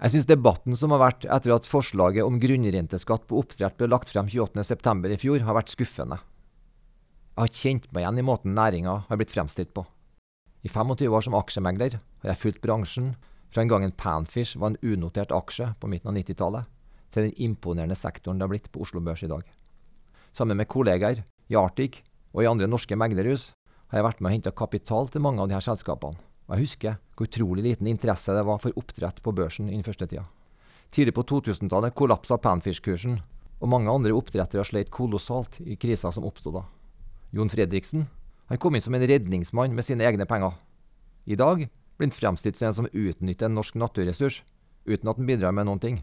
Jeg syns debatten som har vært etter at forslaget om grunnrenteskatt på oppdrett ble lagt frem 28.9. i fjor, har vært skuffende. Jeg har kjent meg igjen i måten næringa har blitt fremstilt på. I 25 år som aksjemegler har jeg fulgt bransjen fra en gang en Panfish var en unotert aksje på midten av 90-tallet, til den imponerende sektoren det har blitt på Oslo Børs i dag. Sammen med kollegaer i Arctic og i andre norske meglerhus har jeg vært med og henta kapital til mange av disse selskapene. Og jeg husker hvor utrolig liten interesse det var for oppdrett på børsen innen første tida. Tidlig på 2000-tallet kollapsa Panfish-kursen, og mange andre oppdrettere sleit kolossalt i krisa som oppsto da. Jon Fredriksen han kom inn som en redningsmann med sine egne penger. I dag blir han fremstilt som en som utnytter en norsk naturressurs, uten at han bidrar med noen ting.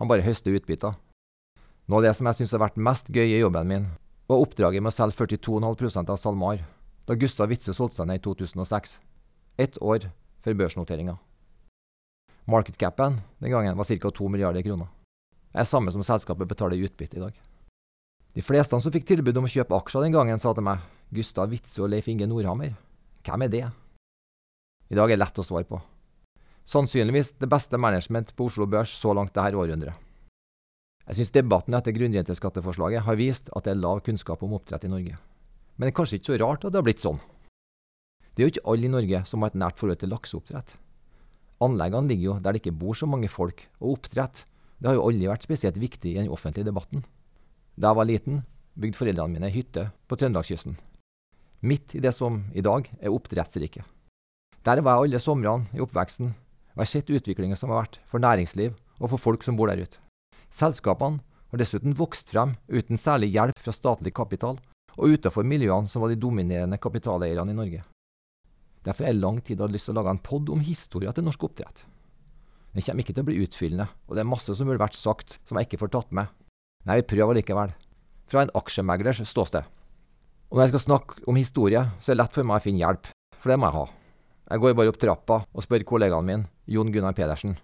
Han bare høster utbytter. Noe av det som jeg syns har vært mest gøy i jobben min, var oppdraget med å selge 42,5% av SalMar, da Gustav Witzøe solgte seg ned i 2006. Ett år før børsnoteringa. Marketcapen den gangen var ca. 2 milliarder kroner. Det er samme som selskapet betaler i utbytte i dag. De fleste som fikk tilbud om å kjøpe aksjer den gangen, sa til meg Gustav Witzøe og Leif Inge Nordhammer. Hvem er det? I dag er lett å svare på. Sannsynligvis det beste management på Oslo Børs så langt dette århundret. Jeg syns debatten etter grunnrenteskatteforslaget har vist at det er lav kunnskap om oppdrett i Norge. Men det er kanskje ikke så rart at det har blitt sånn. Det er jo ikke alle i Norge som har et nært forhold til lakseoppdrett. Anleggene ligger jo der det ikke bor så mange folk, og oppdrett det har jo aldri vært spesielt viktig i den offentlige debatten. Da jeg var liten, bygde foreldrene mine hytte på Trøndelagskysten. Midt i det som i dag er oppdrettsriket. Der var jeg alle somrene i oppveksten, og jeg har sett utviklingen som har vært for næringsliv og for folk som bor der ute. Selskapene har dessuten vokst frem uten særlig hjelp fra statlig kapital, og utenfor miljøene som var de dominerende kapitaleierne i Norge. Derfor har jeg lang tid hatt lyst til å lage en pod om historia til norsk oppdrett. Den kommer ikke til å bli utfyllende, og det er masse som burde vært sagt som jeg ikke får tatt med. Nei, vi prøver likevel. Fra en aksjemeglers ståsted. Og når jeg skal snakke om historie, så er det lett for meg å finne hjelp, for det må jeg ha. Jeg går bare opp trappa og spør kollegaen min, Jon Gunnar Pedersen.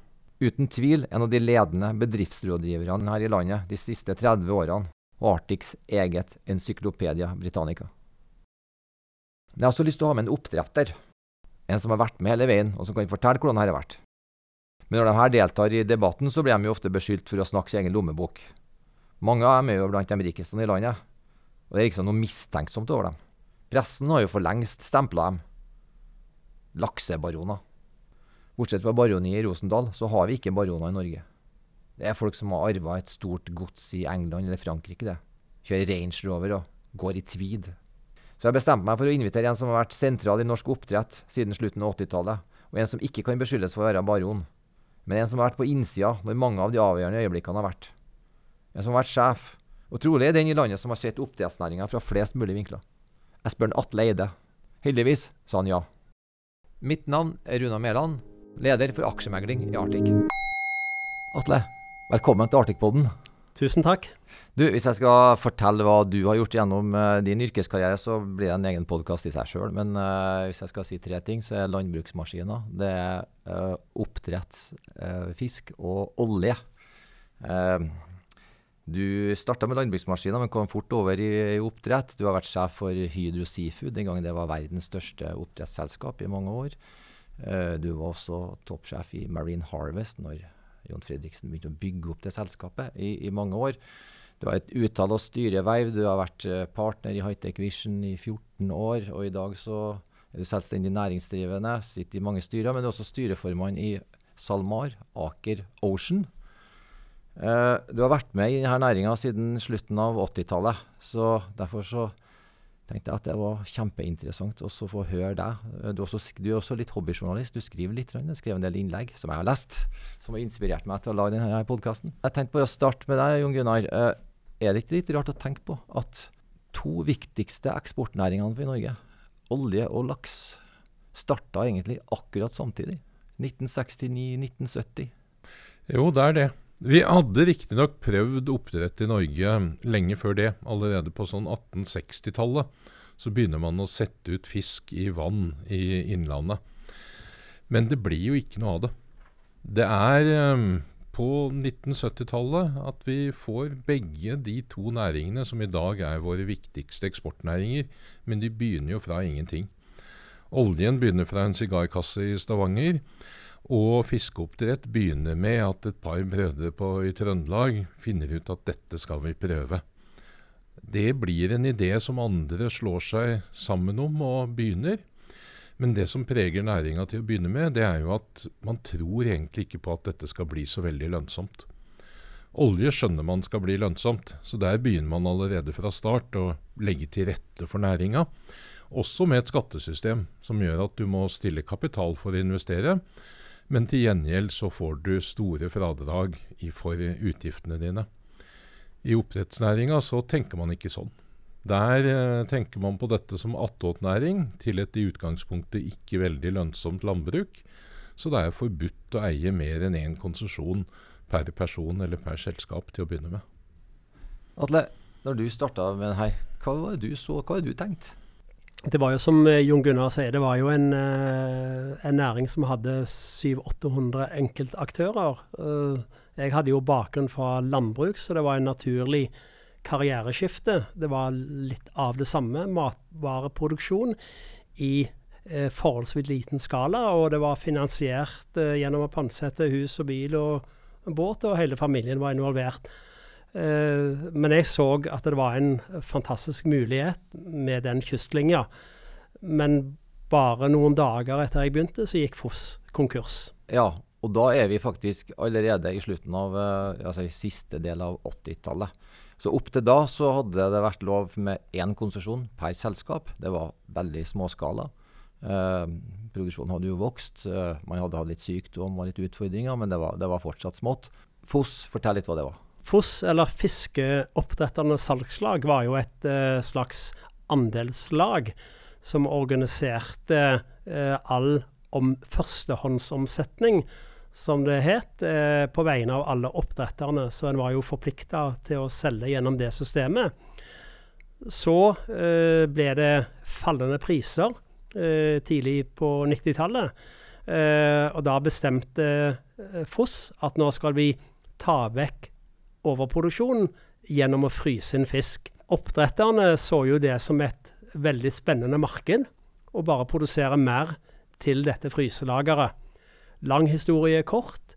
Uten tvil en av de ledende bedriftsrådgiverne her i landet de siste 30 årene, og Arctics eget Encyklopedia Britannica. Men jeg har også lyst til å ha med en oppdretter. En som har vært med hele veien, og som kan fortelle hvordan dette har vært. Men når de her deltar i debatten, så blir de jo ofte beskyldt for å snakke sin egen lommebok. Mange av dem er jo blant de rikeste i landet, og det er liksom noe mistenksomt over dem. Pressen har jo for lengst stempla dem. Laksebaroner. Bortsett fra baroniet i Rosendal, så har vi ikke baroner i Norge. Det er folk som har arva et stort gods i England eller Frankrike, det. Kjører Range Rover og går i tweed. Så jeg bestemte meg for å invitere en som har vært sentral i norsk oppdrett siden slutten av 80-tallet, og en som ikke kan beskyldes for å være baron, men en som har vært på innsida når mange av de avgjørende øyeblikkene har vært. En som har vært sjef, og trolig den i landet som har sett oppdrettsnæringa fra flest mulig vinkler. Jeg spør Atle Eide. Heldigvis sa han ja. Mitt navn er Runa Mæland, leder for aksjemegling i Arctic. Atle, velkommen til Arctic-poden. Tusen takk. Du, Hvis jeg skal fortelle hva du har gjort gjennom uh, din yrkeskarriere, så blir det en egen podkast i seg sjøl. Men uh, hvis jeg skal si tre ting, så er landbruksmaskiner, det er uh, oppdrettsfisk og olje. du starta med landbruksmaskiner, men kom fort over i, i, oppdrett. Du har vært sjef for Hydro Seafood den gangen det var verdens største oppdrettsselskap i mange år. du var også toppsjef i Marine Harvest når Jon Fredriksen begynte å bygge opp det selskapet i, i mange år. Du har et utall av styreverv. Du har vært uh, partner i Hightech Vision i 14 år. Og i dag så er du selvstendig næringsdrivende, sitter i mange styrer, men du er også styreformann i SalMar, Aker Ocean. Uh, du har vært med i denne næringa siden slutten av 80-tallet. Så derfor så tenkte at det var kjempeinteressant å få høre deg. Du er, også, du er også litt hobbyjournalist. Du skriver litt, du skrev en del innlegg som jeg har lest, som har inspirert meg til å lage denne podkasten. Jeg tenkte bare å starte med deg, Jon Gunnar. Eh, er det ikke litt rart å tenke på at to viktigste eksportnæringene for Norge, olje og laks, starta egentlig akkurat samtidig? 1969-1970. Jo, det er det. Vi hadde riktignok prøvd oppdrett i Norge lenge før det. Allerede på sånn 1860-tallet så begynner man å sette ut fisk i vann i Innlandet. Men det blir jo ikke noe av det. Det er um, på 1970-tallet at vi får begge de to næringene som i dag er våre viktigste eksportnæringer, men de begynner jo fra ingenting. Oljen begynner fra en sigarkasse i Stavanger. Og fiskeoppdrett begynner med at et par brødre på, i Trøndelag finner ut at dette skal vi prøve. Det blir en idé som andre slår seg sammen om og begynner. Men det som preger næringa til å begynne med, det er jo at man tror egentlig ikke på at dette skal bli så veldig lønnsomt. Olje skjønner man skal bli lønnsomt, så der begynner man allerede fra start å legge til rette for næringa. Også med et skattesystem som gjør at du må stille kapital for å investere, men til gjengjeld så får du store fradrag for utgiftene dine. I oppdrettsnæringa så tenker man ikke sånn. Der eh, tenker man på dette som attåtnæring til et i utgangspunktet ikke veldig lønnsomt landbruk. Så det er forbudt å eie mer enn én konsesjon per person eller per selskap til å begynne med. Atle, når du starta med det her, hva var det du så, hva hadde du tenkte? Det var jo som eh, Jon Gunnar sier, det var jo en, eh, en næring som hadde 700-800 enkeltaktører. Eh, jeg hadde jo bakgrunn fra landbruk, så det var en naturlig karriereskifte. Det var litt av det samme. Matvareproduksjon i forholdsvis liten skala. Og det var finansiert gjennom å pantsette hus og bil og båt, og hele familien var involvert. Eh, men jeg så at det var en fantastisk mulighet med den kystlinja. Men bare noen dager etter jeg begynte, så gikk Foss konkurs. Ja, og da er vi faktisk allerede i slutten av eh, altså siste del av 80-tallet. Så opp til da så hadde det vært lov med én konsesjon per selskap. Det var veldig småskala. Eh, produksjonen hadde jo vokst. Eh, man hadde hatt litt sykdom og litt utfordringer, men det var, det var fortsatt smått. FOSS, fortell litt hva det var. FOS, eller Fiskeoppdretternes salgslag, var jo et eh, slags andelslag som organiserte eh, all om førstehåndsomsetning som det het, eh, på vegne av alle oppdretterne. Så en var jo forplikta til å selge gjennom det systemet. Så ble det fallende priser tidlig på 90-tallet. Eh, og da bestemte FOSS FOS at nå skal vi ta vekk overproduksjonen gjennom å fryse inn fisk. Oppdretterne så jo det som et veldig spennende marked, å bare produsere mer til dette fryselageret. Lang historie kort.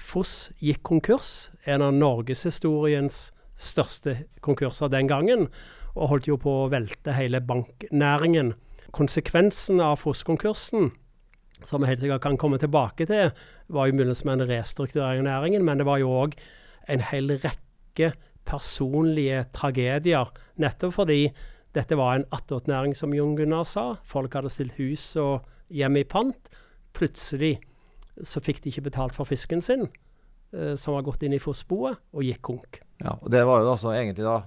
Foss gikk konkurs. En av norgeshistoriens største konkurser den gangen. Og holdt jo på å velte hele banknæringen. Konsekvensen av Foss-konkursen, som vi helt sikkert kan komme tilbake til, var jo muligens med en restrukturering av næringen, men det var jo òg en hel rekke personlige tragedier. Nettopp fordi dette var en attåtnæring, som Jon Gunnar sa. Folk hadde stilt hus og hjem i pant. Plutselig så fikk de ikke betalt for fisken sin, eh, som var gått inn i fossboet, og gikk konk. Ja, og Det var jo altså egentlig da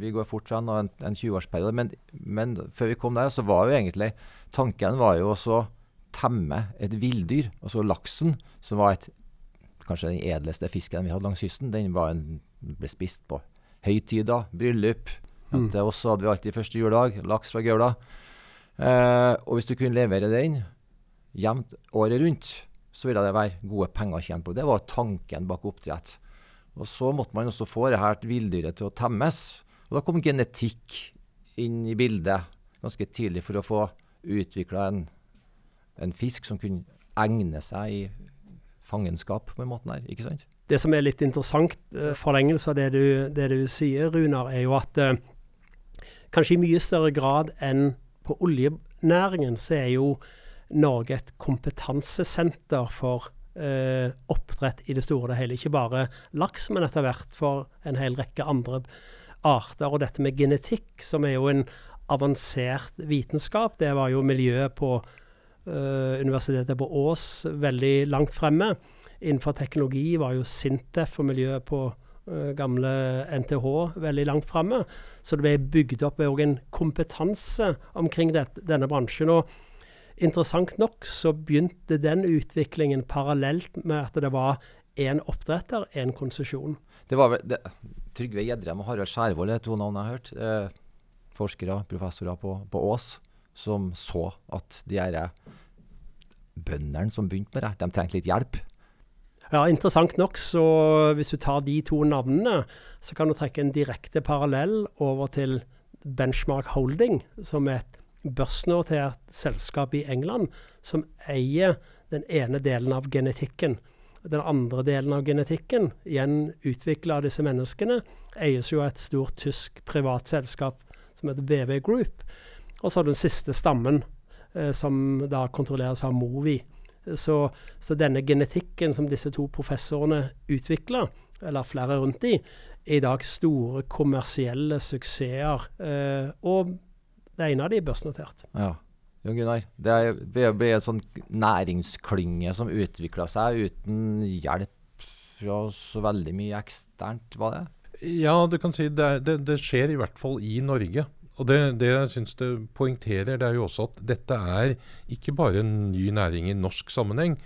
Vi går fort frem en, en 20-årsperiode, men, men, før vi kom der, så var jo egentlig Tanken var jo også temme et villdyr, altså laksen, som var et, kanskje den edleste fisken vi hadde langs kysten. Den en, ble spist på høytider, bryllup. Mm. Til oss hadde vi alltid første juledag laks fra Gaula. Eh, og hvis du kunne levere den jevnt året rundt, så ville det være gode penger å tjene på. Det var tanken bak oppdrett. Og Så måtte man også få det her villdyret til å temmes. Og Da kom genetikk inn i bildet ganske tidlig for å få utvikla en, en, fisk som kunne egne seg i fangenskap på en måte her, ikke sant? Det som er litt interessant, uh, forlengelse av det du, det du, sier, Runar, er jo at uh, kanskje i mye større grad enn på oljenæringen, så er jo Norge et kompetansesenter for eh, oppdrett i det store og det hele. Ikke bare laks, men etter hvert for en hel rekke andre arter. Og dette med genetikk, som er jo en avansert vitenskap, det var jo miljøet på eh, Universitetet på Ås veldig langt fremme. Innenfor teknologi var jo Sintef og miljøet på uh, gamle NTH veldig langt framme. Så det ble bygd opp en kompetanse omkring det, denne bransjen. og Interessant nok så begynte den utviklingen parallelt med at det var én oppdretter, én konsesjon. Det var vel, Trygve Gjedrem og Harald Skjærvold er to navn jeg har hørt. Eh, forskere, professorer på, på, Ås, som så at de her bøndene som begynte med det, de trengte litt hjelp. Ja, Interessant nok, så hvis du tar de to navnene, så kan du trekke en direkte parallell over til Benchmark Holding, som er et børsnotert selskap i England som eier den ene delen av genetikken. Den andre delen av genetikken, igjen utvikla av disse menneskene, eies jo av et stort tysk privatselskap som heter BV Group. Og så den siste stammen, eh, som da kontrolleres av Movi. Så, så, denne genetikken som disse to professorene utvikla, eller flere rundt de, er i dag store kommersielle suksesser. Eh, og det ene av de er børsnotert. Ja. Jon Gunnar, det ble en sånn næringsklynge som utvikla seg uten hjelp fra så veldig mye eksternt, var det? Ja, du kan si det, det, det skjer i hvert fall i Norge. Og det, det jeg syns det poengterer, det er jo også at dette er ikke bare en ny næring i norsk sammenheng.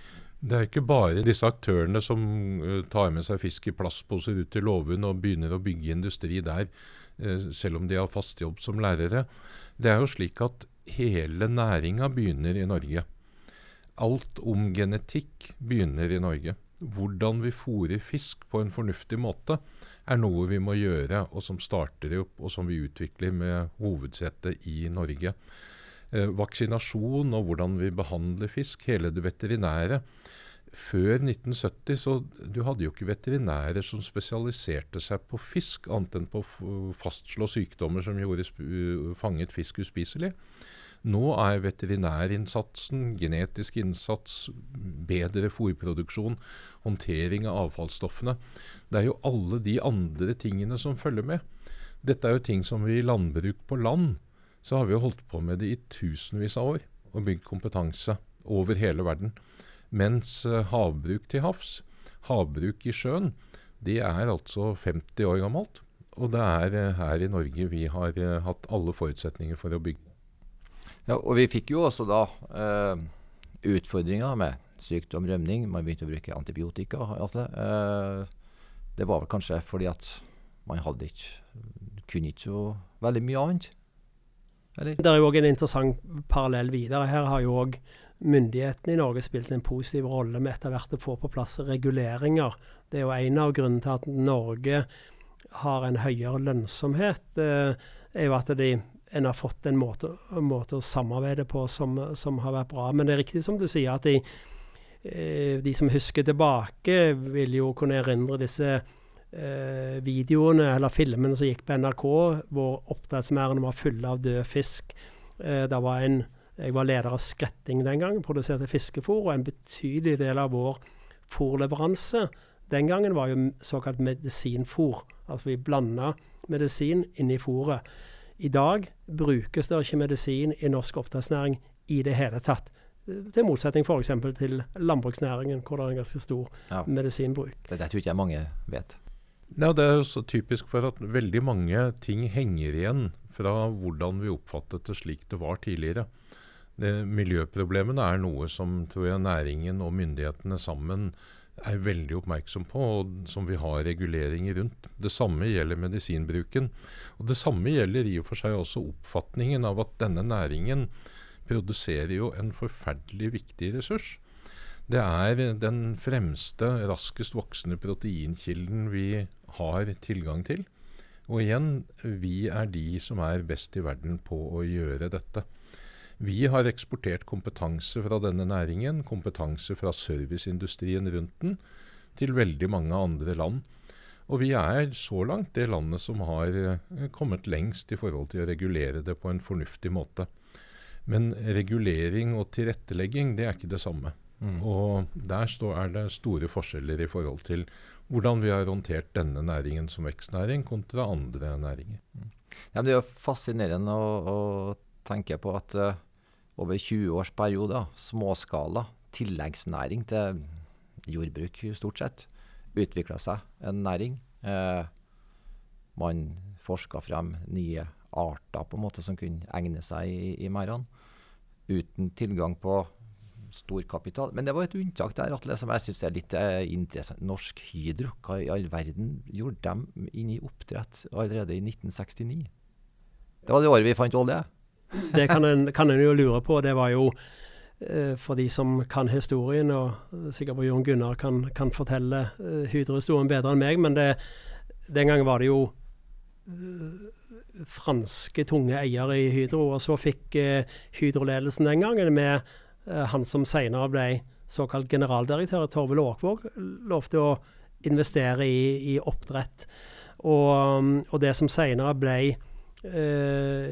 Det er ikke bare disse aktørene som uh, tar med seg fisk i plastposer ut til låven og begynner å bygge industri der, uh, selv om de har fast jobb som lærere. Det er jo slik at hele næringa begynner i Norge. Alt om genetikk begynner i Norge. Hvordan vi fôrer fisk på en fornuftig måte er noe vi må gjøre, og som starter opp, og som vi utvikler med hovedsete i Norge. Eh, vaksinasjon og hvordan vi behandler fisk, hele det veterinære. Før 1970 så du hadde jo ikke veterinærer som spesialiserte seg på fisk, annet enn på å fastslå sykdommer som gjorde fanget fisk uspiselig. Nå er veterinærinnsatsen, genetisk innsats, bedre fôrproduksjon, håndtering av avfallsstoffene Det er jo alle de andre tingene som følger med. Dette er jo ting som vi i landbruk på land så har vi jo holdt på med det i tusenvis av år. Og bygd kompetanse over hele verden. Mens uh, havbruk til havs, havbruk i sjøen, det er altså 50 år gammelt. Og det er uh, her i Norge vi har uh, hatt alle forutsetninger for å bygge. Ja, og vi fikk jo også da eh, utfordringer med sykdom, rømning. Man begynte å bruke antibiotika. Altså. Eh, det var vel kanskje fordi at man hadde ikke kunne ikke så veldig mye annet. Eller? Det er jo òg en interessant parallell videre. Her har jo òg myndighetene i Norge spilt en positiv rolle med etter hvert å få på plass reguleringer. Det er jo en av grunnene til at Norge har en høyere lønnsomhet. Eh, er jo at de en har fått en måte, en måte, å samarbeide på som, som, har vært bra. Men det er riktig som du sier, at de, eh, de som husker tilbake, vil jo kunne erindre disse eh, videoene eller filmene som gikk på NRK, hvor oppdrettsmerdene var fulle av død fisk. Eh, det var en, jeg var leder av Skretting den gangen, produserte fiskefôr, og en betydelig del av vår fôrleveranse den gangen var jo såkalt medisinfôr. Altså vi blanda medisin inn i fôret. I dag brukes det ikke medisin i norsk oppdrettsnæring i det hele tatt. Til motsetning f.eks. til landbruksnæringen, hvor det er en ganske stor ja. medisinbruk. Det, det tror ikke jeg mange vet. Ja, det er jo så typisk for at veldig mange ting henger igjen fra hvordan vi oppfattet det slik det var tidligere. Det, miljøproblemene er noe som tror jeg næringen og myndighetene sammen er veldig oppmerksom på, og som vi har reguleringer rundt. Det samme gjelder medisinbruken. Og det samme gjelder i og for seg også oppfatningen av at denne næringen produserer jo en forferdelig viktig ressurs. Det er den fremste, raskest voksende proteinkilden vi har tilgang til. Og igjen, vi er de som er best i verden på å gjøre dette. Vi har eksportert kompetanse fra denne næringen, kompetanse fra serviceindustrien rundt den, til veldig mange andre land. Og vi er så langt det landet som har eh, kommet lengst i forhold til å regulere det på en fornuftig måte. Men regulering og tilrettelegging, det er ikke det samme. Mm. Og der står, er det store forskjeller i forhold til hvordan vi har håndtert denne næringen som vekstnæring kontra andre næringer. Mm. Ja, det er jo fascinerende å, å tenke på at uh, over 20 års periode, småskala tilleggsnæring til jordbruk stort sett, utvikla seg en næring. Eh, man forska frem nye arter på en måte som kunne egne seg i, i merdene, uten tilgang på stor kapital. Men det var et unntak der, Atle, som jeg syns er litt eh, interessant. Norsk Hydro, hva i all verden gjorde dem inn i oppdrett allerede i 1969? Det var det året vi fant olje. Det kan en, kan en, jo lure på. Det var jo eh, for de som kan historien, og sikkert Jon Gunnar kan, kan fortelle eh, Hydro-historien bedre enn meg, men det, den gangen var det jo eh, franske tunge eiere i Hydro, og så fikk eh, Hydro-ledelsen den gangen med eh, han som senere ble såkalt generaldirektør, Torvild Aakvåg, lovte å investere i, i oppdrett. Og, og, det som senere ble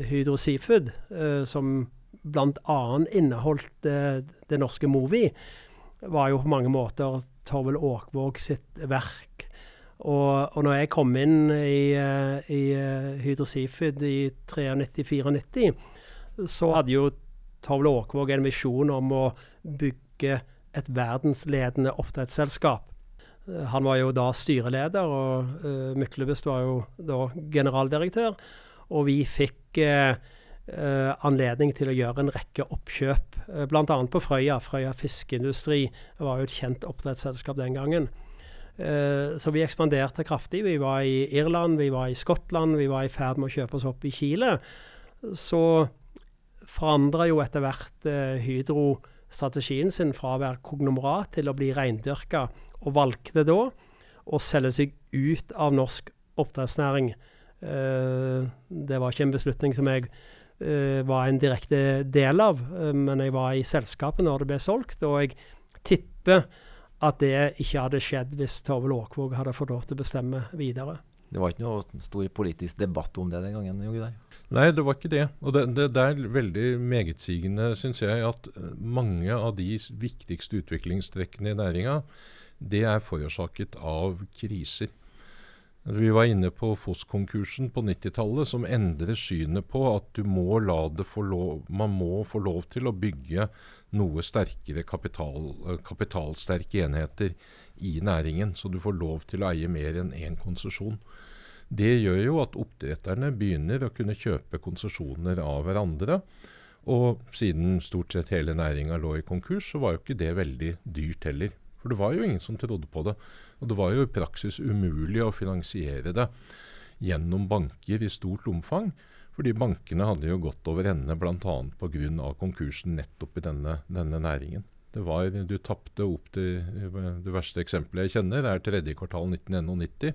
Hydro Seafood, eh, som bl.a. inneholdt det, det norske Movi, var jo på mange måter Torvald Åkvåg sitt verk. Og, og når jeg kom inn i, eh, i eh, Hydro Seafood i 93-94, så hadde jo Torvald Åkvåg en visjon om å bygge et verdensledende oppdrettsselskap. Eh, han var jo da styreleder, og uh, Myklebust var jo da generaldirektør. Og vi fikk eh, anledning til å gjøre en rekke oppkjøp, uh, bl.a. på Frøya. Frøya fiskeindustri var jo et kjent oppdrettsselskap den gangen. Uh, så vi ekspanderte kraftig. Vi var i Irland, vi var i Skottland, vi var i ferd med å kjøpe oss opp i Chile. Så forandra jo etter hvert uh, Hydro strategien sin fra å være kognomerat til å bli reindyrka, og valgte da å selge seg ut av norsk oppdrettsnæring. Uh, det var ikke en beslutning som jeg var en direkte del av, men jeg var i selskapet når det ble solgt, og jeg tipper at det ikke hadde skjedd hvis Tove Aakvåg hadde fått lov til å bestemme videre. Det var ikke noe stor politisk debatt om det den gangen? Der. Nei, det var ikke det. Og det, det, det er veldig megetsigende, syns jeg, at eh, mange av de viktigste utviklingstrekkene i næringa, det er forårsaket av kriser. Vi var inne på Foss-konkursen på 90-tallet, som endrer synet på at må lov, man må få lov til å bygge noe sterkere kapital, eh, kapitalsterke enheter i næringen. Så du får lov til å eie mer enn én konsesjon. Det gjør jo at oppdretterne begynner å kunne kjøpe konsesjoner av hverandre. Og siden stort sett hele næringa lå i konkurs, så var jo ikke det veldig dyrt heller. For det var jo ingen som trodde på det. Og det var jo i praksis umulig å finansiere det gjennom banker i stort omfang. Fordi bankene hadde jo gått over ende bl.a. pga. konkursen nettopp i denne, denne, næringen. Det var, Du tapte opp til Det verste eksempelet jeg kjenner, er tredje kvartal 1991,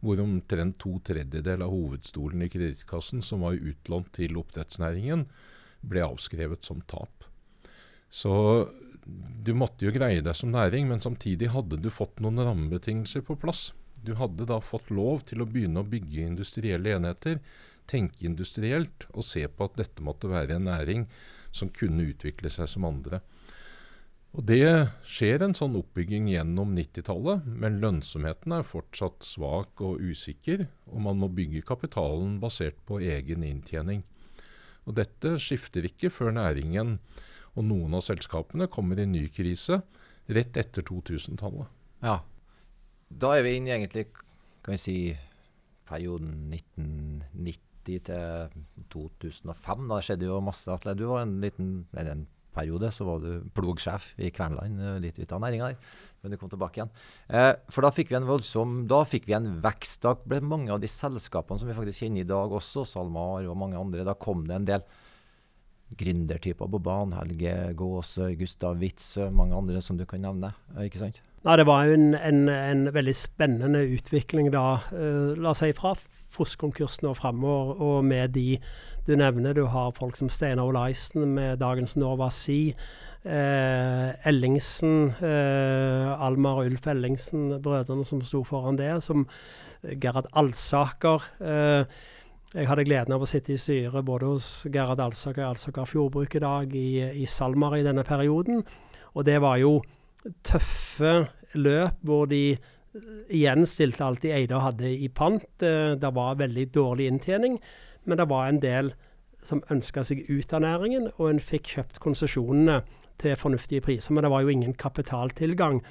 hvor omtrent to tredjedeler av hovedstolen i Kredittkassen, som var utlånt til oppdrettsnæringen, ble avskrevet som tap. Så du måtte jo greie deg som næring, men samtidig hadde du fått noen rammebetingelser på plass. Du hadde da fått lov til å begynne å bygge industrielle enheter, tenke industrielt og se på at dette måtte være en næring som kunne utvikle seg som andre. Og Det skjer en sånn oppbygging gjennom 90-tallet, men lønnsomheten er fortsatt svak og usikker, og man må bygge kapitalen basert på egen inntjening. Og Dette skifter ikke før næringen og noen av selskapene kommer i en ny krise rett etter 2000-tallet. Ja. Da er vi inne i egentlig kan vi si, perioden 1990 til 2005. Da skjedde jo masse. Atle. Du var en liten eller en periode så var du plogsjef i Kvernland, eh, litt ut av næringa der. Men du kom tilbake igjen. Eh, for da fikk vi en voldsom da fikk vi en vekst. Da ble mange av de selskapene som vi faktisk kjenner i dag også, SalMar og mange andre, da kom det en del gründertyper på banen. Helge Gåse, Gustav Witzøe, mange andre som du kan nevne. ikke sant? Nei, Det var jo en, en, en veldig spennende utvikling da. Uh, la oss si fra Foss-konkursen og framover, og med de du nevner. Du har folk som Steinar Olaisen med dagens Nova Sea. Eh, Ellingsen, eh, Almar og Ulf Ellingsen, brødrene som sto foran det. Som Gerhard Alsaker. Eh, jeg hadde gleden av å sitte i styret både hos Gerhard Alsaker og Alsaker Fjordbruk i dag, i, i SalMar i denne perioden. Og det var jo tøffe løp hvor de eh, igjen stilte alt de eide og hadde i pant. Eh, det var veldig dårlig inntjening, men det var en del som ønska seg ut av næringen, og en fikk kjøpt konsesjonene til fornuftige priser. Men det var jo ingen kapitaltilgang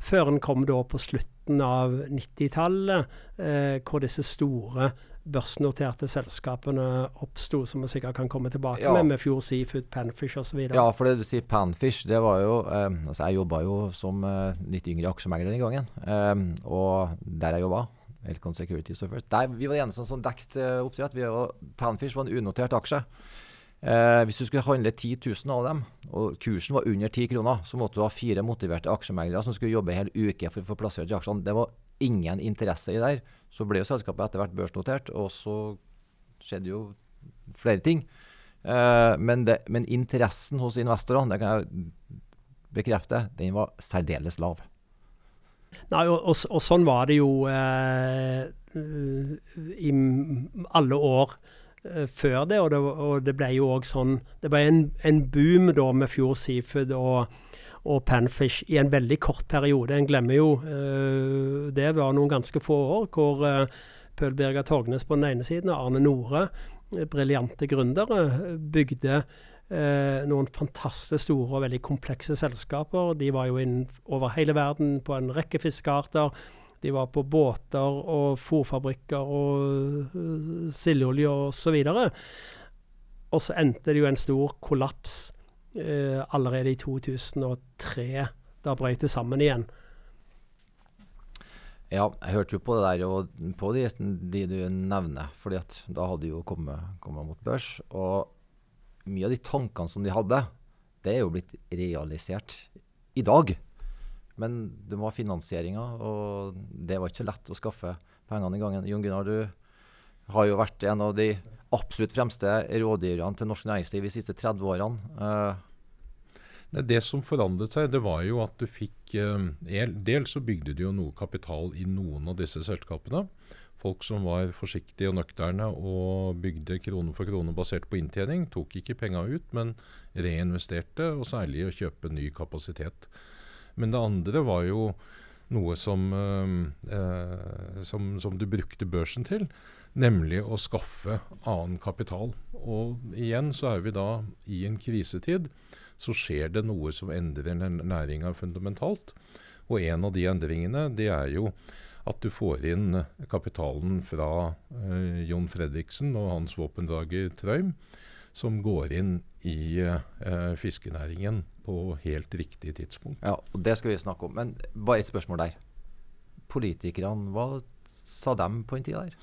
før en kom da på slutten av 90-tallet, eh, hvor disse store børsnoterte selskapene oppsto, som vi sikkert kan komme tilbake ja. med, med Fjord Seafood, Panfish osv. Ja, for det du sier Panfish, det var jo eh, altså Jeg jobba jo som eh, litt yngre aksjemegler den gangen. Eh, og der jeg jobba, Elcon Security first, der, vi var de eneste som dekket uh, oppdrett. Panfish var en unotert aksje. Eh, hvis du skulle handle 10 000 av dem, og kursen var under 10 kroner, så måtte du ha fire motiverte aksjemeglere som skulle jobbe hel uke for å få plassert de aksjene. Det var ingen interesse i der. Så ble jo selskapet etter hvert børsnotert, og så skjedde jo flere ting. Uh, men, det, men, interessen hos investorene, det kan jeg bekrefte, den var særdeles lav. Nei, og, og, og sånn var det jo eh, i alle år eh, før det. Og det, og det ble jo òg sånn Det ble en, en, boom da med Fjord Seafood og, og Panfish i en veldig kort periode. En glemmer jo eh, Det var noen ganske få år hvor eh, Pøl Birger Torgnes på den ene siden og Arne Nore, eh, briljante gründere, bygde noen fantastisk store og veldig komplekse selskaper. De var jo inn over hele verden på en rekke fiskearter. De var på båter og fòrfabrikker og uh, osv. Og så endte det jo en stor kollaps eh, allerede i 2003. Da brøt det sammen igjen. Ja, jeg hørte jo på det der, og på de, de du nevner. fordi at da hadde de jo kommet, kommet mot børs. og mye av de tankene som de hadde, det er jo blitt realisert i dag. Men det var finansieringa, og det var ikke så lett å skaffe pengene i gangen. Jon Gunnar, du har jo vært en av de absolutt fremste rådgiverne til norsk næringsliv de siste 30 årene. Uh, det som forandret seg, det var jo at du fikk eh, Dels så bygde du jo noe kapital i noen av disse selskapene folk som var forsiktige og nøkterne og bygde krone for krone basert på inntjening. Tok ikke penga ut, men reinvesterte, og særlig å kjøpe ny kapasitet. Men det andre var jo noe som, eh, som, som du brukte børsen til, nemlig å skaffe annen kapital. Og igjen så er vi da i en krisetid. Så skjer det noe som endrer næringa fundamentalt. Og en av de endringene, det er jo at du får inn kapitalen fra eh, Jon Fredriksen og hans våpendrager Trøim, som går inn i eh, fiskenæringen på helt riktig tidspunkt. Ja, og Det skal vi snakke om. Men bare et spørsmål der. Politikerne, hva sa dem på en tid der?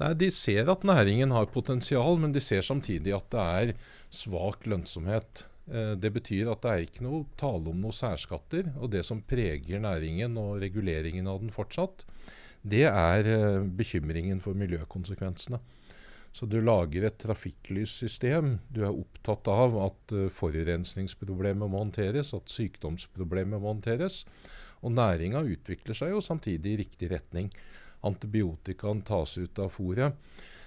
Nei, De ser at næringen har potensial, men de ser samtidig at det er svak lønnsomhet. Eh, det betyr at det er ikke noe tale om noen særskatter. Og det som preger næringen og reguleringen av den fortsatt, det er eh, bekymringen for miljøkonsekvensene. Så du lager et trafikklyssystem. Du er opptatt av at uh, forurensningsproblemet må håndteres, at sykdomsproblemet må håndteres. Og næringa utvikler seg jo samtidig i riktig retning. Antibiotikaen tas ut av fôret.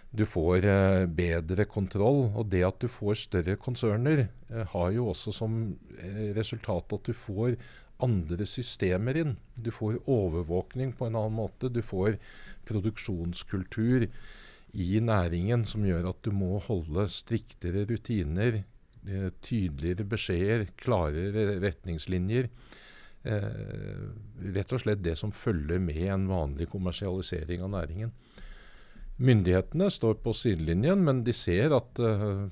Du får eh, bedre kontroll. Og det at du får større konserner, eh, har jo også som eh, resultat at du får andre systemer inn. Du får overvåkning på en annen måte. Du får produksjonskultur i næringen som gjør at du må holde striktere rutiner, eh, tydeligere beskjeder, klarere retningslinjer. Eh, rett og slett det som følger med en vanlig kommersialisering av næringen. Myndighetene står på sidelinjen, men de ser at uh,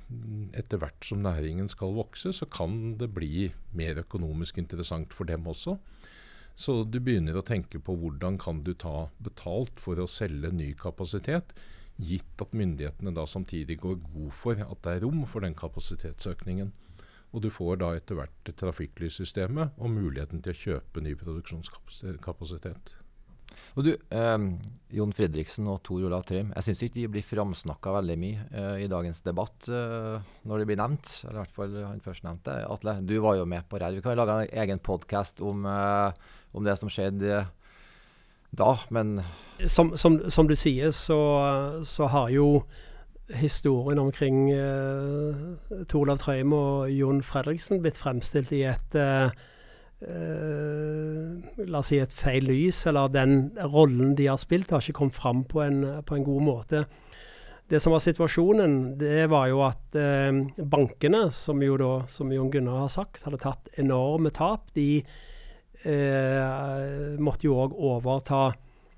etter hvert som næringen skal vokse, så kan det bli mer økonomisk interessant for dem også. Så du begynner å tenke på hvordan kan du ta betalt for å selge ny kapasitet, gitt at myndighetene da samtidig går god for at det er rom for den kapasitetsøkningen. Og du får da etter hvert trafikklyssystemet og muligheten til å kjøpe ny produksjonskapasitet. Og du, eh, Jon Fredriksen og Tor Olav Trym, jeg syns ikke de blir framsnakka veldig mye eh, i dagens debatt eh, når de blir nevnt. Eller i hvert fall han førstnevnte. Atle, du var jo med på det. Vi kan lage en egen podkast om, eh, om, det som skjedde da, men Som, som, som du sier, så, så, har jo historien omkring uh, Torlav Trøim og Jon Fredriksen blitt fremstilt i et uh, eh, La oss si et feil lys, eller den rollen de har spilt, har ikke kommet fram på en, på en god måte. Det som var situasjonen, det var jo at eh, bankene, som jo da, som Jon Gunnar har sagt, hadde tatt enorme tap. De eh, måtte jo òg overta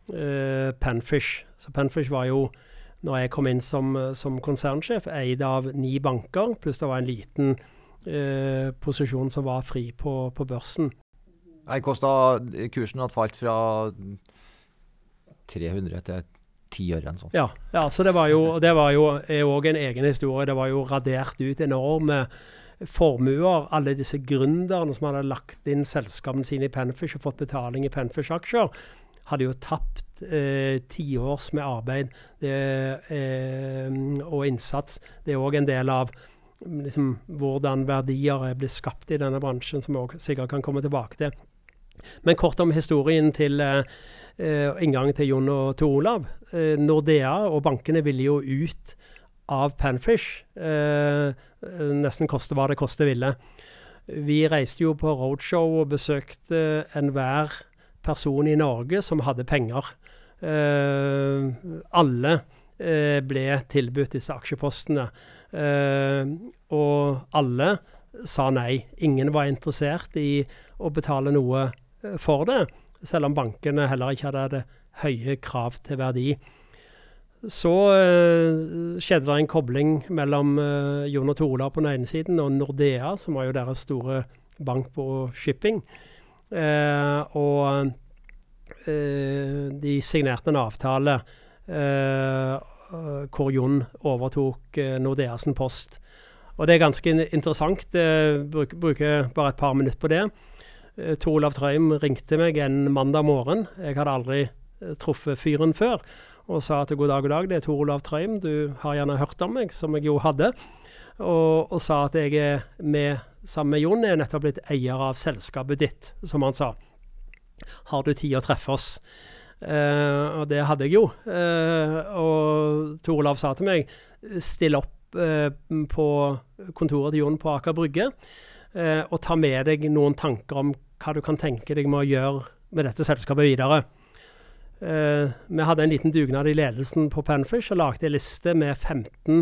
Penfish. Panfish. Så Penfish var jo, når jeg kom inn som, som konsernsjef, eid av ni banker, pluss det var en liten eh, posisjon som var fri på, på børsen. Nei, kosta, kursen hadde falt fra 300 til 10 øre. Sånn. Ja, ja, så det var jo, det var jo òg en egen historie. Det var jo radert ut enorme formuer. Alle disse gründerne som hadde lagt inn selskapene sine i Penfish og fått betaling i Penfish-aksjer, hadde jo tapt eh, tiårs med arbeid det, eh, og innsats. Det er òg en del av liksom, hvordan verdier er blitt skapt i denne bransjen, som vi sikkert kan komme tilbake til. Men kort om historien til eh, inngangen til Jon og Tor Olav. Eh, Nordea og bankene ville jo ut av Panfish. Eh, nesten koste hva det koste ville. Vi reiste jo på roadshow og besøkte enhver person i Norge som hadde penger. alle ble tilbudt disse aksjepostene. og alle sa nei. Ingen var interessert i å betale noe Eh, for det, selv om bankene heller ikke hadde høye krav til verdi. Så uh, skjedde det en kobling mellom uh, Jon og Tola på den ene siden og Nordea, som var jo deres store bank på shipping. Uh, og de signerte en avtale hvor Jon overtok Nordeasen post. Og det er ganske interessant. Jeg bruker, bare et par minutter på det. Eh, Tor Olav Trøim ringte meg en mandag morgen. Jeg hadde aldri eh, truffet fyren før. Og sa at god dag, god dag, det er Tor Olav Trøim. Du har gjerne hørt om meg, som jeg jo hadde. Og, og sa at jeg er med, sammen med Jon, er nettopp blitt eier av selskapet ditt, som han sa. Har du tid å treffe oss? Uh, og det hadde jeg jo. Uh, og Tor Olav sa til meg still opp uh, på kontoret til Jon på Aker Brygge og ta med deg noen tanker om hva du kan tenke deg med å gjøre med dette selskapet videre. Vi hadde en liten dugnad i ledelsen på Panfish og lagde en liste med 15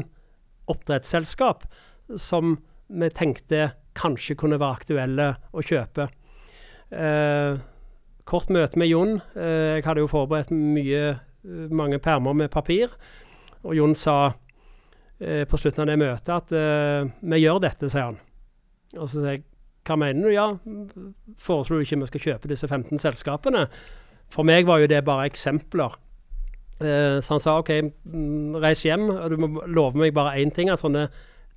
oppdrettsselskap som vi tenkte kanskje kunne være aktuelle å kjøpe. Eh, kort møte med Jon. Eh, jeg hadde jo forberedt mye, mange permer med papir. Og Jon sa på slutten av det møtet at vi gjør dette, sier han. Og så sier jeg hva mener du? Ja, foreslo du ikke vi skal kjøpe disse 15 selskapene? For meg var jo det bare eksempler. Eh, så han sa OK, mm, reis hjem, og du må love meg bare én ting. at sånne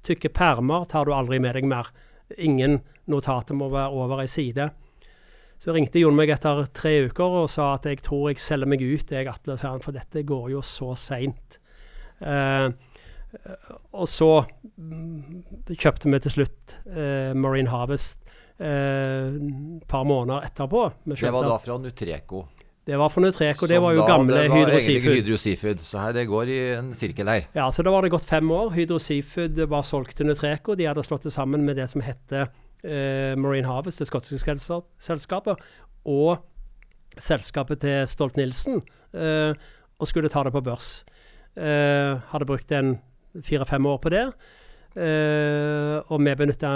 tykke permer tar du aldri med deg mer. Ingen notater må være over ei side. Så ringte Jon meg etter tre uker og sa at jeg tror jeg selger meg ut, jeg, Atle, for dette går jo så seint. Eh, og så mm, kjøpte vi til slutt eh, Marine Harvest et par måneder etterpå. Det var da fra Nutreco? Det var fra Nutreco. Det var jo gamle Hydro Seafood. Hydro Seafood. Så her, det går i en sirkel her. Ja, så da var det gått fem år. Hydro Seafood var solgt til Nutreco. De hadde slått det sammen med det som heter eh, Marine Harvest, det skotske selskapet, og selskapet til Stolt-Nielsen, eh, og skulle ta det på børs. Eh, hadde brukt en fire-fem år på det. Uh, og vi benytta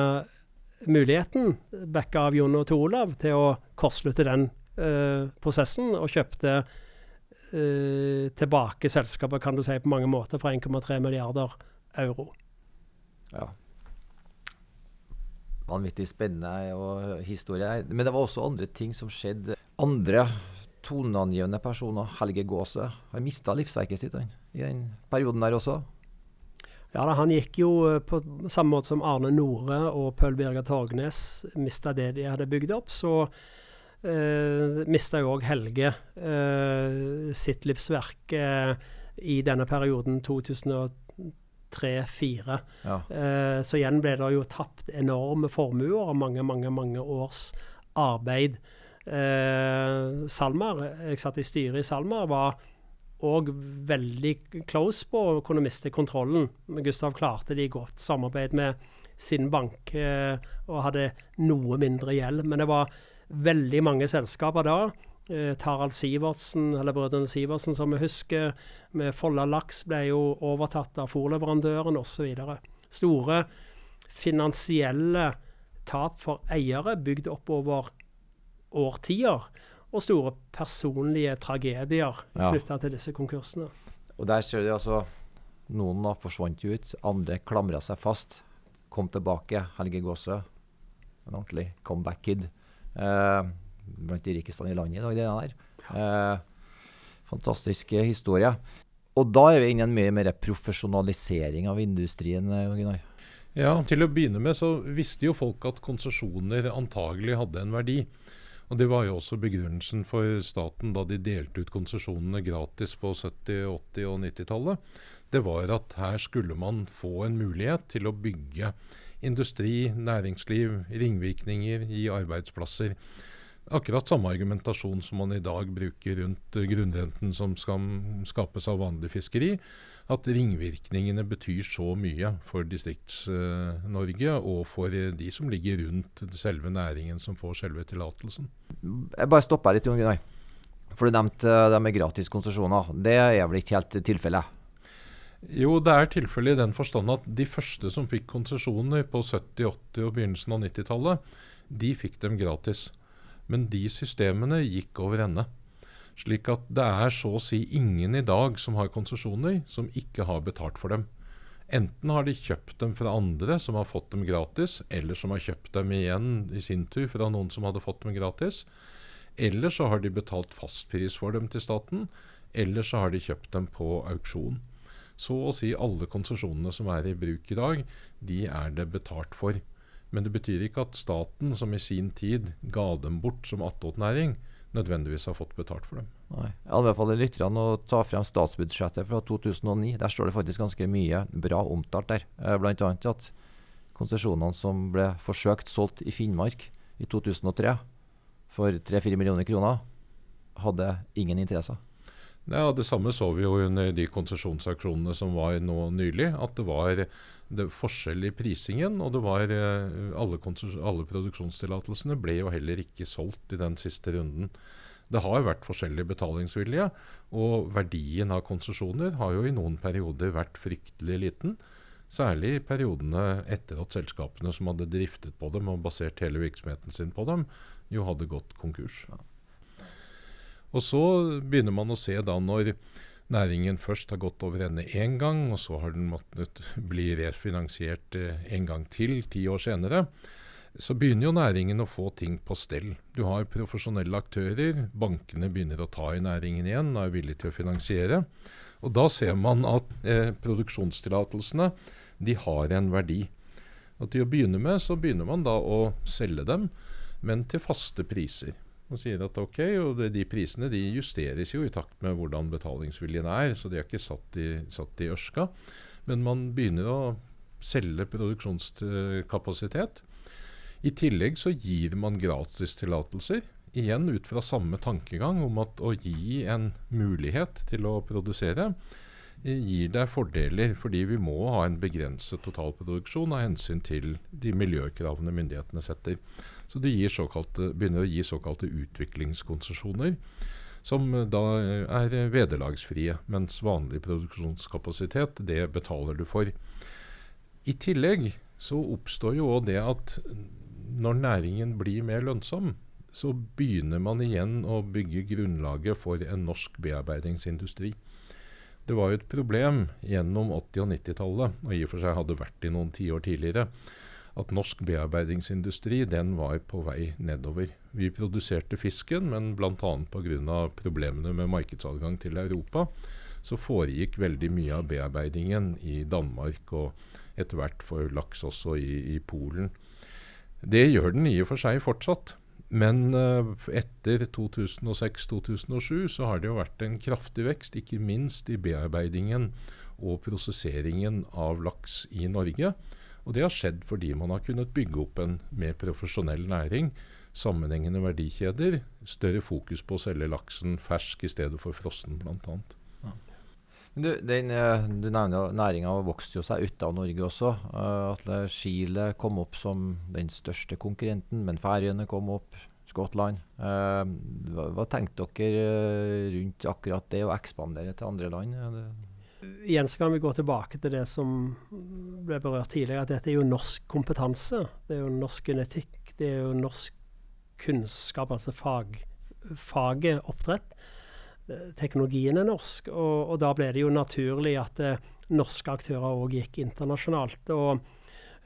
muligheten, backa av Jon og Tor Olav, til å kortslutte den uh, prosessen, og kjøpte uh, tilbake selskapet, kan du si, på mange måter, for 1,3 milliarder euro. Ja. Vanvittig spennende og historie her. Men det var også andre ting som skjedde. Andre toneangivende personer, Helge Gåse, har mista livsverket sitt han, i den perioden der også. Ja, da, Han gikk jo eh, på samme måte som Arne Nore og Pøl Birger Torgnes mista det de hadde bygd opp. Så eh, mista jo òg Helge eh, sitt livsverk eh, i denne perioden 2003-2004. Ja. Eh, så igjen ble det jo tapt enorme formuer og mange, mange, mange års arbeid. Eh, Salmar, jeg satt i styret i Salmar, var òg veldig close på å kunne miste kontrollen. Gustav klarte det i godt samarbeid med sin bank eh, og hadde noe mindre gjeld. Men det var veldig mange selskaper da. Eh, Tarald Sivertsen, eller brødrene Sivertsen som vi husker, med Folla Laks ble jo overtatt av fòrleverandøren osv. Store finansielle tap for eiere bygd opp over årtier og store personlige tragedier ja. knytta til disse konkursene. Og der ser du altså Noen da forsvant ut, andre klamra seg fast. Kom tilbake. Helge Gåsø, en ordentlig comeback-kid. Eh, blant de rikeste i landet i dag, det der. Eh, fantastisk historie. Og da er vi inne i en mye mer profesjonalisering av industrien. Eh, Gunnar. Ja, til å begynne med så visste jo folk at konsesjoner antagelig hadde en verdi. Og Det var jo også begrunnelsen for staten da de delte ut konsesjonene gratis på 70-, 80- og 90-tallet. Det var at her skulle man få en mulighet til å bygge industri, næringsliv, ringvirkninger, gi arbeidsplasser. Akkurat samme argumentasjon som man i dag bruker rundt grunnrenten som skal skapes av vanlig fiskeri at ringvirkningene betyr så mye for Distrikts-Norge og for de som ligger rundt selve næringen som får selve tillatelsen. Jeg bare stopper litt, Jon Gunnar. For du nevnte eh, det med gratis konsesjoner. Det er vel ikke helt tilfellet? Jo, det er tilfellet i den forstand at de første som fikk konsesjoner på 70-, 80- og begynnelsen av 90-tallet, de fikk dem gratis. Men de systemene gikk over ende. Slik at det er så å si ingen i dag som har konsesjoner, som ikke har betalt for dem. Enten har de kjøpt dem fra andre som har fått dem gratis, eller som har kjøpt dem igjen i sin tur fra noen som hadde fått dem gratis. Eller så har de betalt fastpris for dem til staten, eller så har de kjøpt dem på auksjon. Så å si alle konsesjonene som er i bruk i dag, de er det betalt for. Men det betyr ikke at staten, som i sin tid ga dem bort som attåtnæring, nødvendigvis har fått betalt for dem. Nei. Jeg anbefaler lytterne å ta frem statsbudsjettet fra 2009. Der står det faktisk ganske mye bra omtalt der. Eh, Bl.a. at konsesjonene som ble forsøkt solgt i Finnmark i 2003 for 3-4 millioner kroner, hadde ingen interesser. Ja, Det samme så vi jo under de konsesjonsauksjonene som var nå nylig. At det var det forskjell i prisingen. Og det var eh, alle, alle produksjonstillatelsene ble jo heller ikke solgt i den siste runden. Det har vært forskjellig betalingsvilje, og verdien av konsesjoner har jo i noen perioder vært fryktelig liten. Særlig i periodene etter at selskapene som hadde driftet på dem og basert hele virksomheten sin på dem, jo hadde gått konkurs. Og så begynner man å se da når næringen først har gått over ende én gang, og så har den måttet bli refinansiert eh, en gang til ti år senere, så begynner jo næringen å få ting på stell. Du har profesjonelle aktører, bankene begynner å ta i næringen igjen og er villige til å finansiere. Og da ser man at eh, produksjonstillatelsene de har en verdi. Og til å begynne med så begynner man da å selge dem, men til faste priser og sier at ok, og det, de prisene de justeres jo i takt med hvordan betalingsviljen er, så de er ikke satt i, i ørska. Men man begynner å selge produksjonskapasitet. I tillegg så gir man gratistillatelser, igjen ut fra samme tankegang om at å gi en mulighet til å produsere gir deg fordeler, fordi vi må ha en begrenset totalproduksjon av hensyn til de miljøkravene myndighetene setter. Så de begynner å gi såkalte utviklingskonsesjoner, som eh, da er vederlagsfrie, mens vanlig produksjonskapasitet, det betaler du for. I tillegg så oppstår jo òg det at når næringen blir mer lønnsom, så begynner man igjen å bygge grunnlaget for en norsk bearbeidingsindustri. Det var jo et problem gjennom 80- og 90-tallet, og i og for seg hadde vært i noen tiår tidligere, at norsk bearbeidingsindustri den var på vei nedover. Vi produserte fisken, men bl.a. pga. problemene med markedsadgang til Europa, så foregikk veldig mye av bearbeidingen i Danmark og etter hvert for laks også i, i Polen. Det gjør den i og for seg fortsatt. Men uh, etter 2006-2007 så har det jo vært en kraftig vekst, ikke minst i bearbeidingen og prosesseringen av laks i Norge. Og det har skjedd fordi man har kunnet bygge opp en mer profesjonell næring. Sammenhengende verdikjeder. Større fokus på å selge laksen fersk i stedet for frossen, bl.a. Ja. Du, eh, du nevner Næringa vokste jo seg ut av Norge også. Uh, Atle Chile kom opp som den største konkurrenten, men Færøyene kom opp. Skottland. Uh, hva, hva tenkte dere rundt akkurat det å ekspandere til andre land? Igjen så kan vi gå tilbake til det som ble berørt tidligere, at dette er jo norsk kompetanse. Det er jo norsk genetikk. Det er jo norsk kunnskap, altså fag, faget oppdrett. Teknologien er norsk, og, og, da ble det jo naturlig at eh, norske aktører òg gikk internasjonalt. og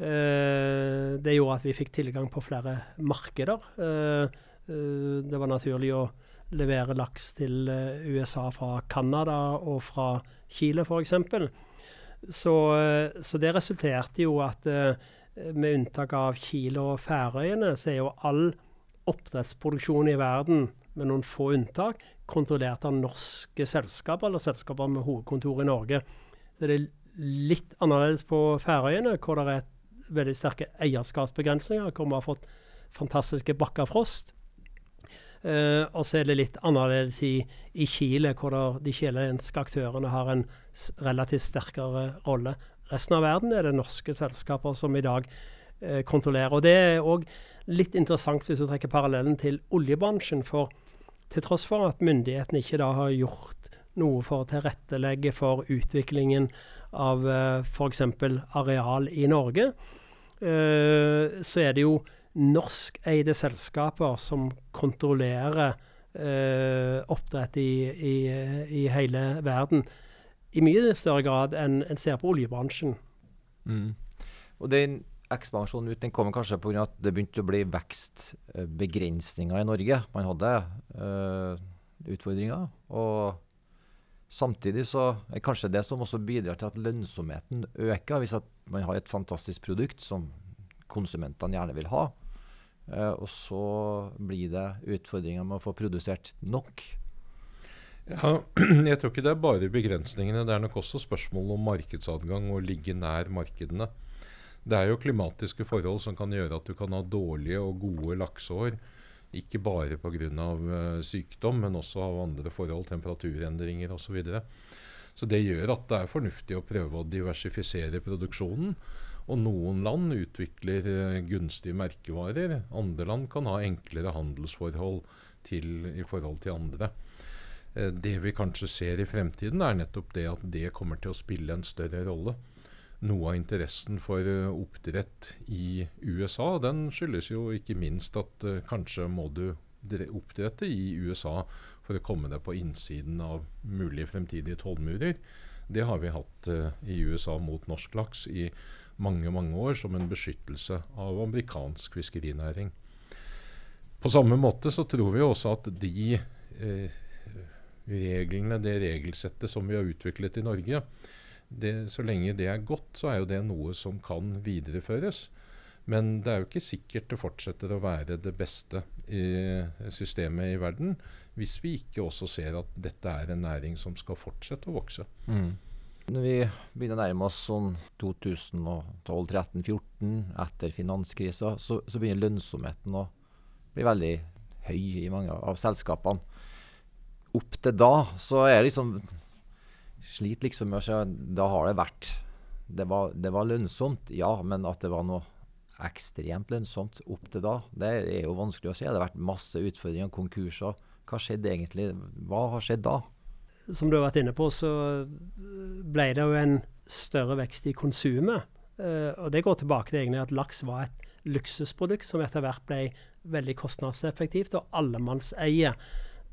eh, Det gjorde at vi fikk tilgang på flere markeder. Eh, eh det var naturlig å levere laks til eh, USA fra Canada og fra Chile f.eks. Så, eh, så det resulterte jo at eh, med unntak av Chile og Færøyene, så er jo all oppdrettsproduksjon i verden, med noen få unntak, kontrollert av norske selskaper, eller selskaper med hovedkontor i Norge. Så det er litt annerledes på Færøyene, hvor det er veldig sterke eierskapsbegrensninger, hvor vi har fått fantastiske Bakkafrost. Uh, og så er det litt annerledes i, i Chile, hvor der, de chilenske aktørene har en relativt sterkere rolle. Resten av verden er det norske selskaper som i dag uh, kontrollerer. Og Det er òg litt interessant hvis du trekker parallellen til oljebransjen. For til tross for at myndighetene ikke da har gjort noe for å tilrettelegge for utviklingen av uh, eh, f.eks. areal i Norge, uh, så er det jo norskeide selskaper som kontrollerer eh, oppdrett i, i, i, hele verden. I mye større grad enn en ser på oljebransjen. Mm. Og den ekspansjonen ut den kommer kanskje pga. at det begynte å bli vekstbegrensninger i Norge. Man hadde eh, utfordringer. og Samtidig så er kanskje det som også bidrar til at lønnsomheten øker. Hvis man har et fantastisk produkt som konsumentene gjerne vil ha, Uh, og så blir det utfordringer med å få produsert nok. Ja, Jeg tror ikke det er bare begrensningene. Det er nok også spørsmål om markedsadgang og ligge nær markedene. Det er jo klimatiske forhold som kan gjøre at du kan ha dårlige og gode lakseår. Ikke bare pga. Uh, sykdom, men også av andre forhold, temperaturendringer osv. Så, videre. så det gjør at det er fornuftig å prøve å diversifisere produksjonen. Og noen land utvikler uh, gunstige merkevarer. Andre land kan ha enklere handelsforhold til, i forhold til andre. Uh, det vi kanskje ser i fremtiden, er nettopp det at det kommer til å spille en større rolle. Noe av interessen for uh, oppdrett i USA den skyldes jo ikke minst at kanskje må du oppdrette i USA for å komme deg på innsiden av mulige fremtidige tollmurer. Det har vi hatt i USA mot norsk laks i mange mange år som en beskyttelse av amerikansk fiskerinæring. På samme måte så tror vi også at de eh, reglene, det regelsettet som vi har utviklet i Norge, det, så lenge det er godt, så er jo det noe som kan videreføres. Men det er jo ikke sikkert det fortsetter å være det beste i systemet i verden hvis vi ikke også ser at dette er en næring som skal fortsette å vokse. Mm. Når vi begynner å nærme oss sånn 2012-13-14, etter finanskrisa, så, så, begynner lønnsomheten å bli veldig høy i mange av selskapene. Opp til da så er det liksom Sliter liksom med å se Da har det vært det var, det var, lønnsomt, ja, men at det var noe ekstremt lønnsomt opp til da, det er jo vanskelig å si. Det har vært masse utfordringer, konkurser. Hva skjedde egentlig? Hva har skjedd da? Som du har vært inne på, så ble det jo en større vekst i konsumet. Uh, og det går tilbake til egentlig at laks var et luksusprodukt som etter hvert ble veldig kostnadseffektivt. Og allemannseie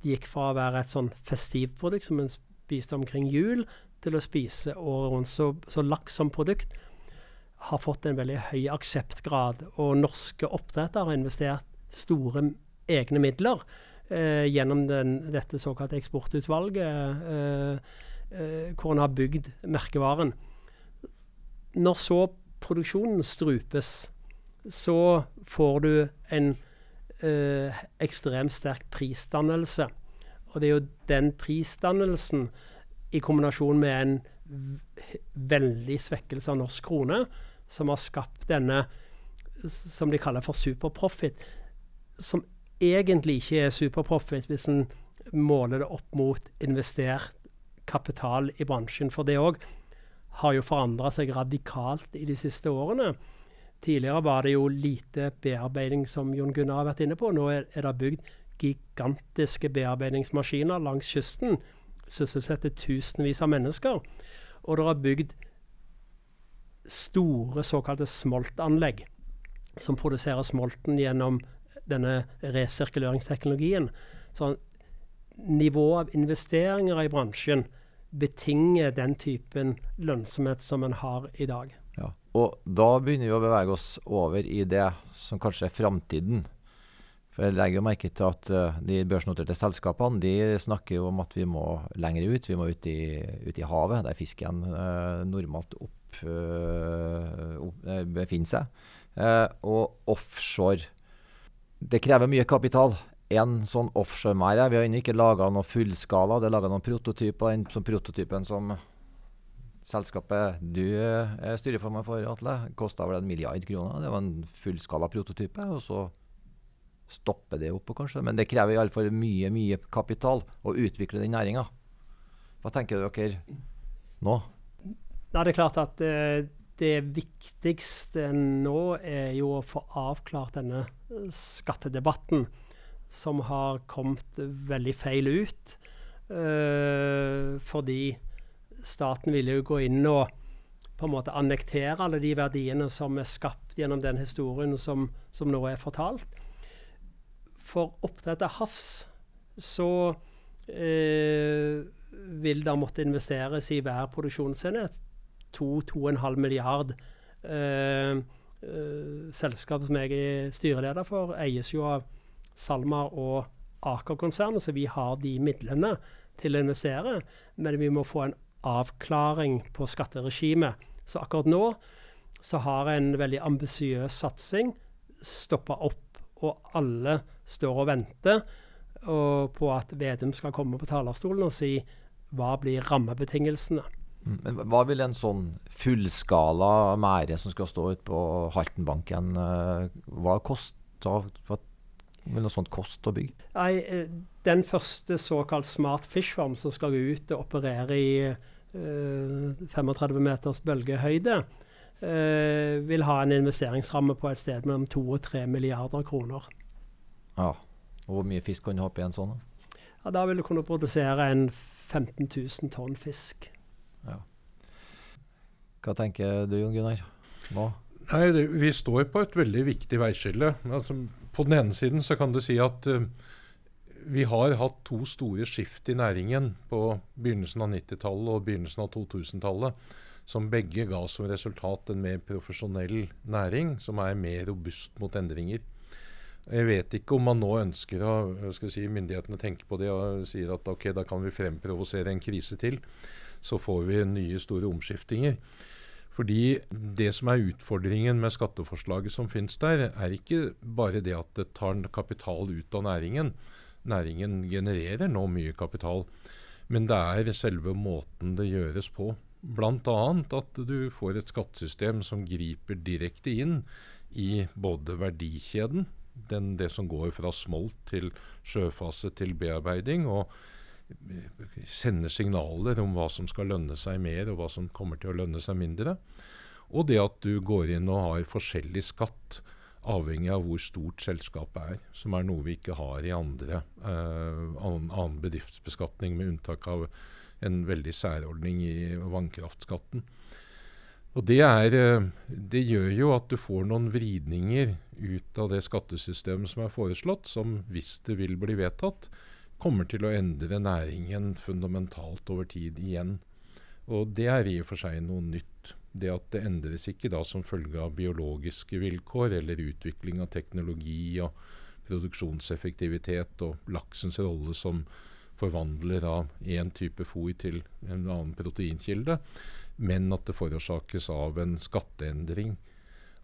gikk fra å være et sånn festivprodukt som en spiste omkring jul, til å spise året rundt. Så, så laks som produkt har fått en veldig høy akseptgrad. Og norske oppdrettere har investert store egne midler eh, gjennom den, dette såkalte eksportutvalget, eh, eh, hvor en har bygd merkevaren. Når så produksjonen strupes, så får du en eh, ekstremt sterk prisdannelse. Og det er jo den prisdannelsen i kombinasjon med en veldig svekkelse av norsk krone, som har skapt denne som de kaller for superprofit, som egentlig ikke er superprofit hvis en måler det opp mot investert kapital i bransjen. For det òg har jo forandra seg radikalt i de siste årene. Tidligere var det jo lite bearbeiding, som Jon Gunnar har vært inne på. Nå er, er det bygd gigantiske bearbeidingsmaskiner langs kysten. Sysselsetter tusenvis av mennesker. Og det er bygd store såkalte smoltanlegg som produserer smolten gjennom denne resirkuleringsteknologien. Så nivået av investeringer i bransjen betinger den typen lønnsomhet som en har i dag. Ja, og da begynner vi å bevege oss over i det som kanskje er framtiden. For jeg legger merke til at uh, de børsnoterte selskapene de snakker jo om at vi må lenger ut. Vi må ut i, ut i havet, der fisken eh, normalt opp, uh, opp, befinner seg. og offshore Det krever mye kapital. En sånn offshore-merde Vi har ennå ikke laga noe fullskala. Det er laga noen prototyper. Den som prototypen som selskapet du er styreformann for, Atle, kosta vel en milliard kroner. Det var en fullskala prototype. Og så stopper det opp, kanskje. Men det krever iallfall mye, mye kapital å utvikle den næringa. Hva tenker dere nå? Det er klart at uh, det viktigste nå er jo å få avklart denne eh, skattedebatten, som har kommet veldig feil ut. Uh, fordi staten ville jo gå inn og på en måte annektere alle de verdiene som er skapt gjennom den historien som, som nå er fortalt. For oppdrett til havs så uh, vil det måtte investeres i hver produksjonsenhet 2-2,5 milliard. Eh, eh, selskapet som jeg er styreleder for, eies jo av SalMar og Aker-konsernet, så vi har de midlene til å investere. Men vi må få en avklaring på skatteregimet. Så akkurat nå så har en veldig ambisiøs satsing stoppa opp, og alle står og venter og på at Vedum skal komme på talerstolen og si hva blir rammebetingelsene. Men Hva vil en sånn fullskala mære som skal stå ute på Haltenbanken, eh, hva koster hva vil noe sånt koste å bygge? Nei, eh, Den første såkalt smart fish farm som skal ut og operere i uh, 35 meters bølgehøyde, uh, vil ha en investeringsramme på et sted mellom 2 og 3 milliarder kroner. Ja, og Hvor mye fisk kan du ha i en sånn? Ja, Da vil du kunne produsere en 15 000 tonn fisk. Ja. Hva tenker du, Jon Gunnar? Nå? Nei, det, Vi står på et veldig viktig veiskille. Altså, på den ene siden så kan du si at uh, vi har hatt to store skift i næringen på begynnelsen av 90-tallet og begynnelsen av 2000-tallet, som begge ga som resultat en mer profesjonell næring, som er mer robust mot endringer. Jeg vet ikke om man nå ønsker å si, myndighetene tenker på det og sier at ok, da kan vi fremprovosere en krise til. Så får vi nye store omskiftinger. Fordi det som er utfordringen med skatteforslaget som finnes der, er ikke bare det at det tar kapital ut av næringen. Næringen genererer nå mye kapital. Men det er selve måten det gjøres på. Bl.a. at du får et skattesystem som griper direkte inn i både verdikjeden, den, det som går fra smolt til sjøfase til bearbeiding, og sender signaler om hva som skal lønne seg mer, og hva som kommer til å lønne seg mindre. Og det at du går inn og har forskjellig skatt avhengig av hvor stort selskapet er, som er noe vi ikke har i andre uh, annen bedriftsbeskatning, med unntak av en veldig særordning i vannkraftskatten. Og det, er, eh, det, gjør jo at du får noen vridninger ut av det skattesystemet som er foreslått, som hvis det vil bli vedtatt, kommer til å endre næringen fundamentalt over tid igjen. Og det er i og for seg noe nytt. Det at det endres ikke da som følge av biologiske vilkår eller utvikling av teknologi og produksjonseffektivitet og laksens rolle som forvandler av én type fôr til en annen proteinkilde men at det forårsakes av en skatteendring.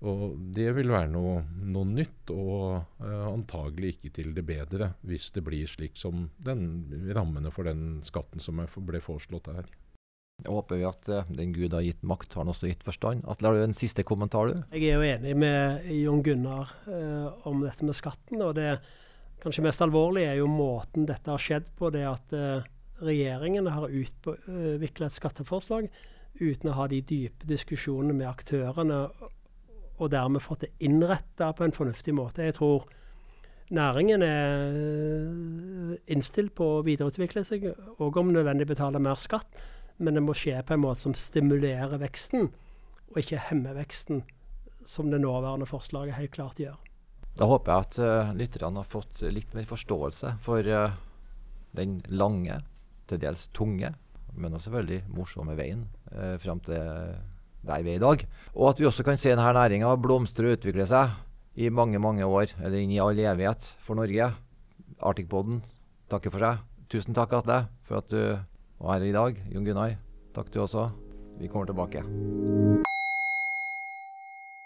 Og Det vil være noe, noe nytt, og uh, antagelig ikke til det bedre, hvis det blir slik som den, rammene for den skatten som er, ble foreslått her. Jeg håper vi at uh, den Gud har gitt makt, har han også gitt forstand. Atle, har du en siste kommentar, du? Jeg er jo enig med Jon Gunnar uh, om dette med skatten. og det kanskje mest alvorlige er jo måten dette har skjedd på. Det at regjeringen har utvikla et skatteforslag uten å ha de dype diskusjonene med aktørene, og dermed fått det innretta på en fornuftig måte. Jeg tror næringen er eh, innstilt på å videreutvikle seg, og om nødvendig betale mer skatt, men det må skje på en måte som stimulerer veksten, og ikke hemmer veksten, som det nåværende forslaget helt klart gjør. Da håper jeg at uh, lytterne har fått litt mer forståelse for uh, den lange, til dels tunge men også veldig morsomme veien uh, fram til der vi er i dag. Og at vi også kan se denne næringa blomstre og utvikle seg i mange mange år, eller inn i all evighet for Norge. Arctic-poden takker for seg. Tusen takk, Atle, for at du var her i dag. Jon Gunnar, takk du også. Vi kommer tilbake.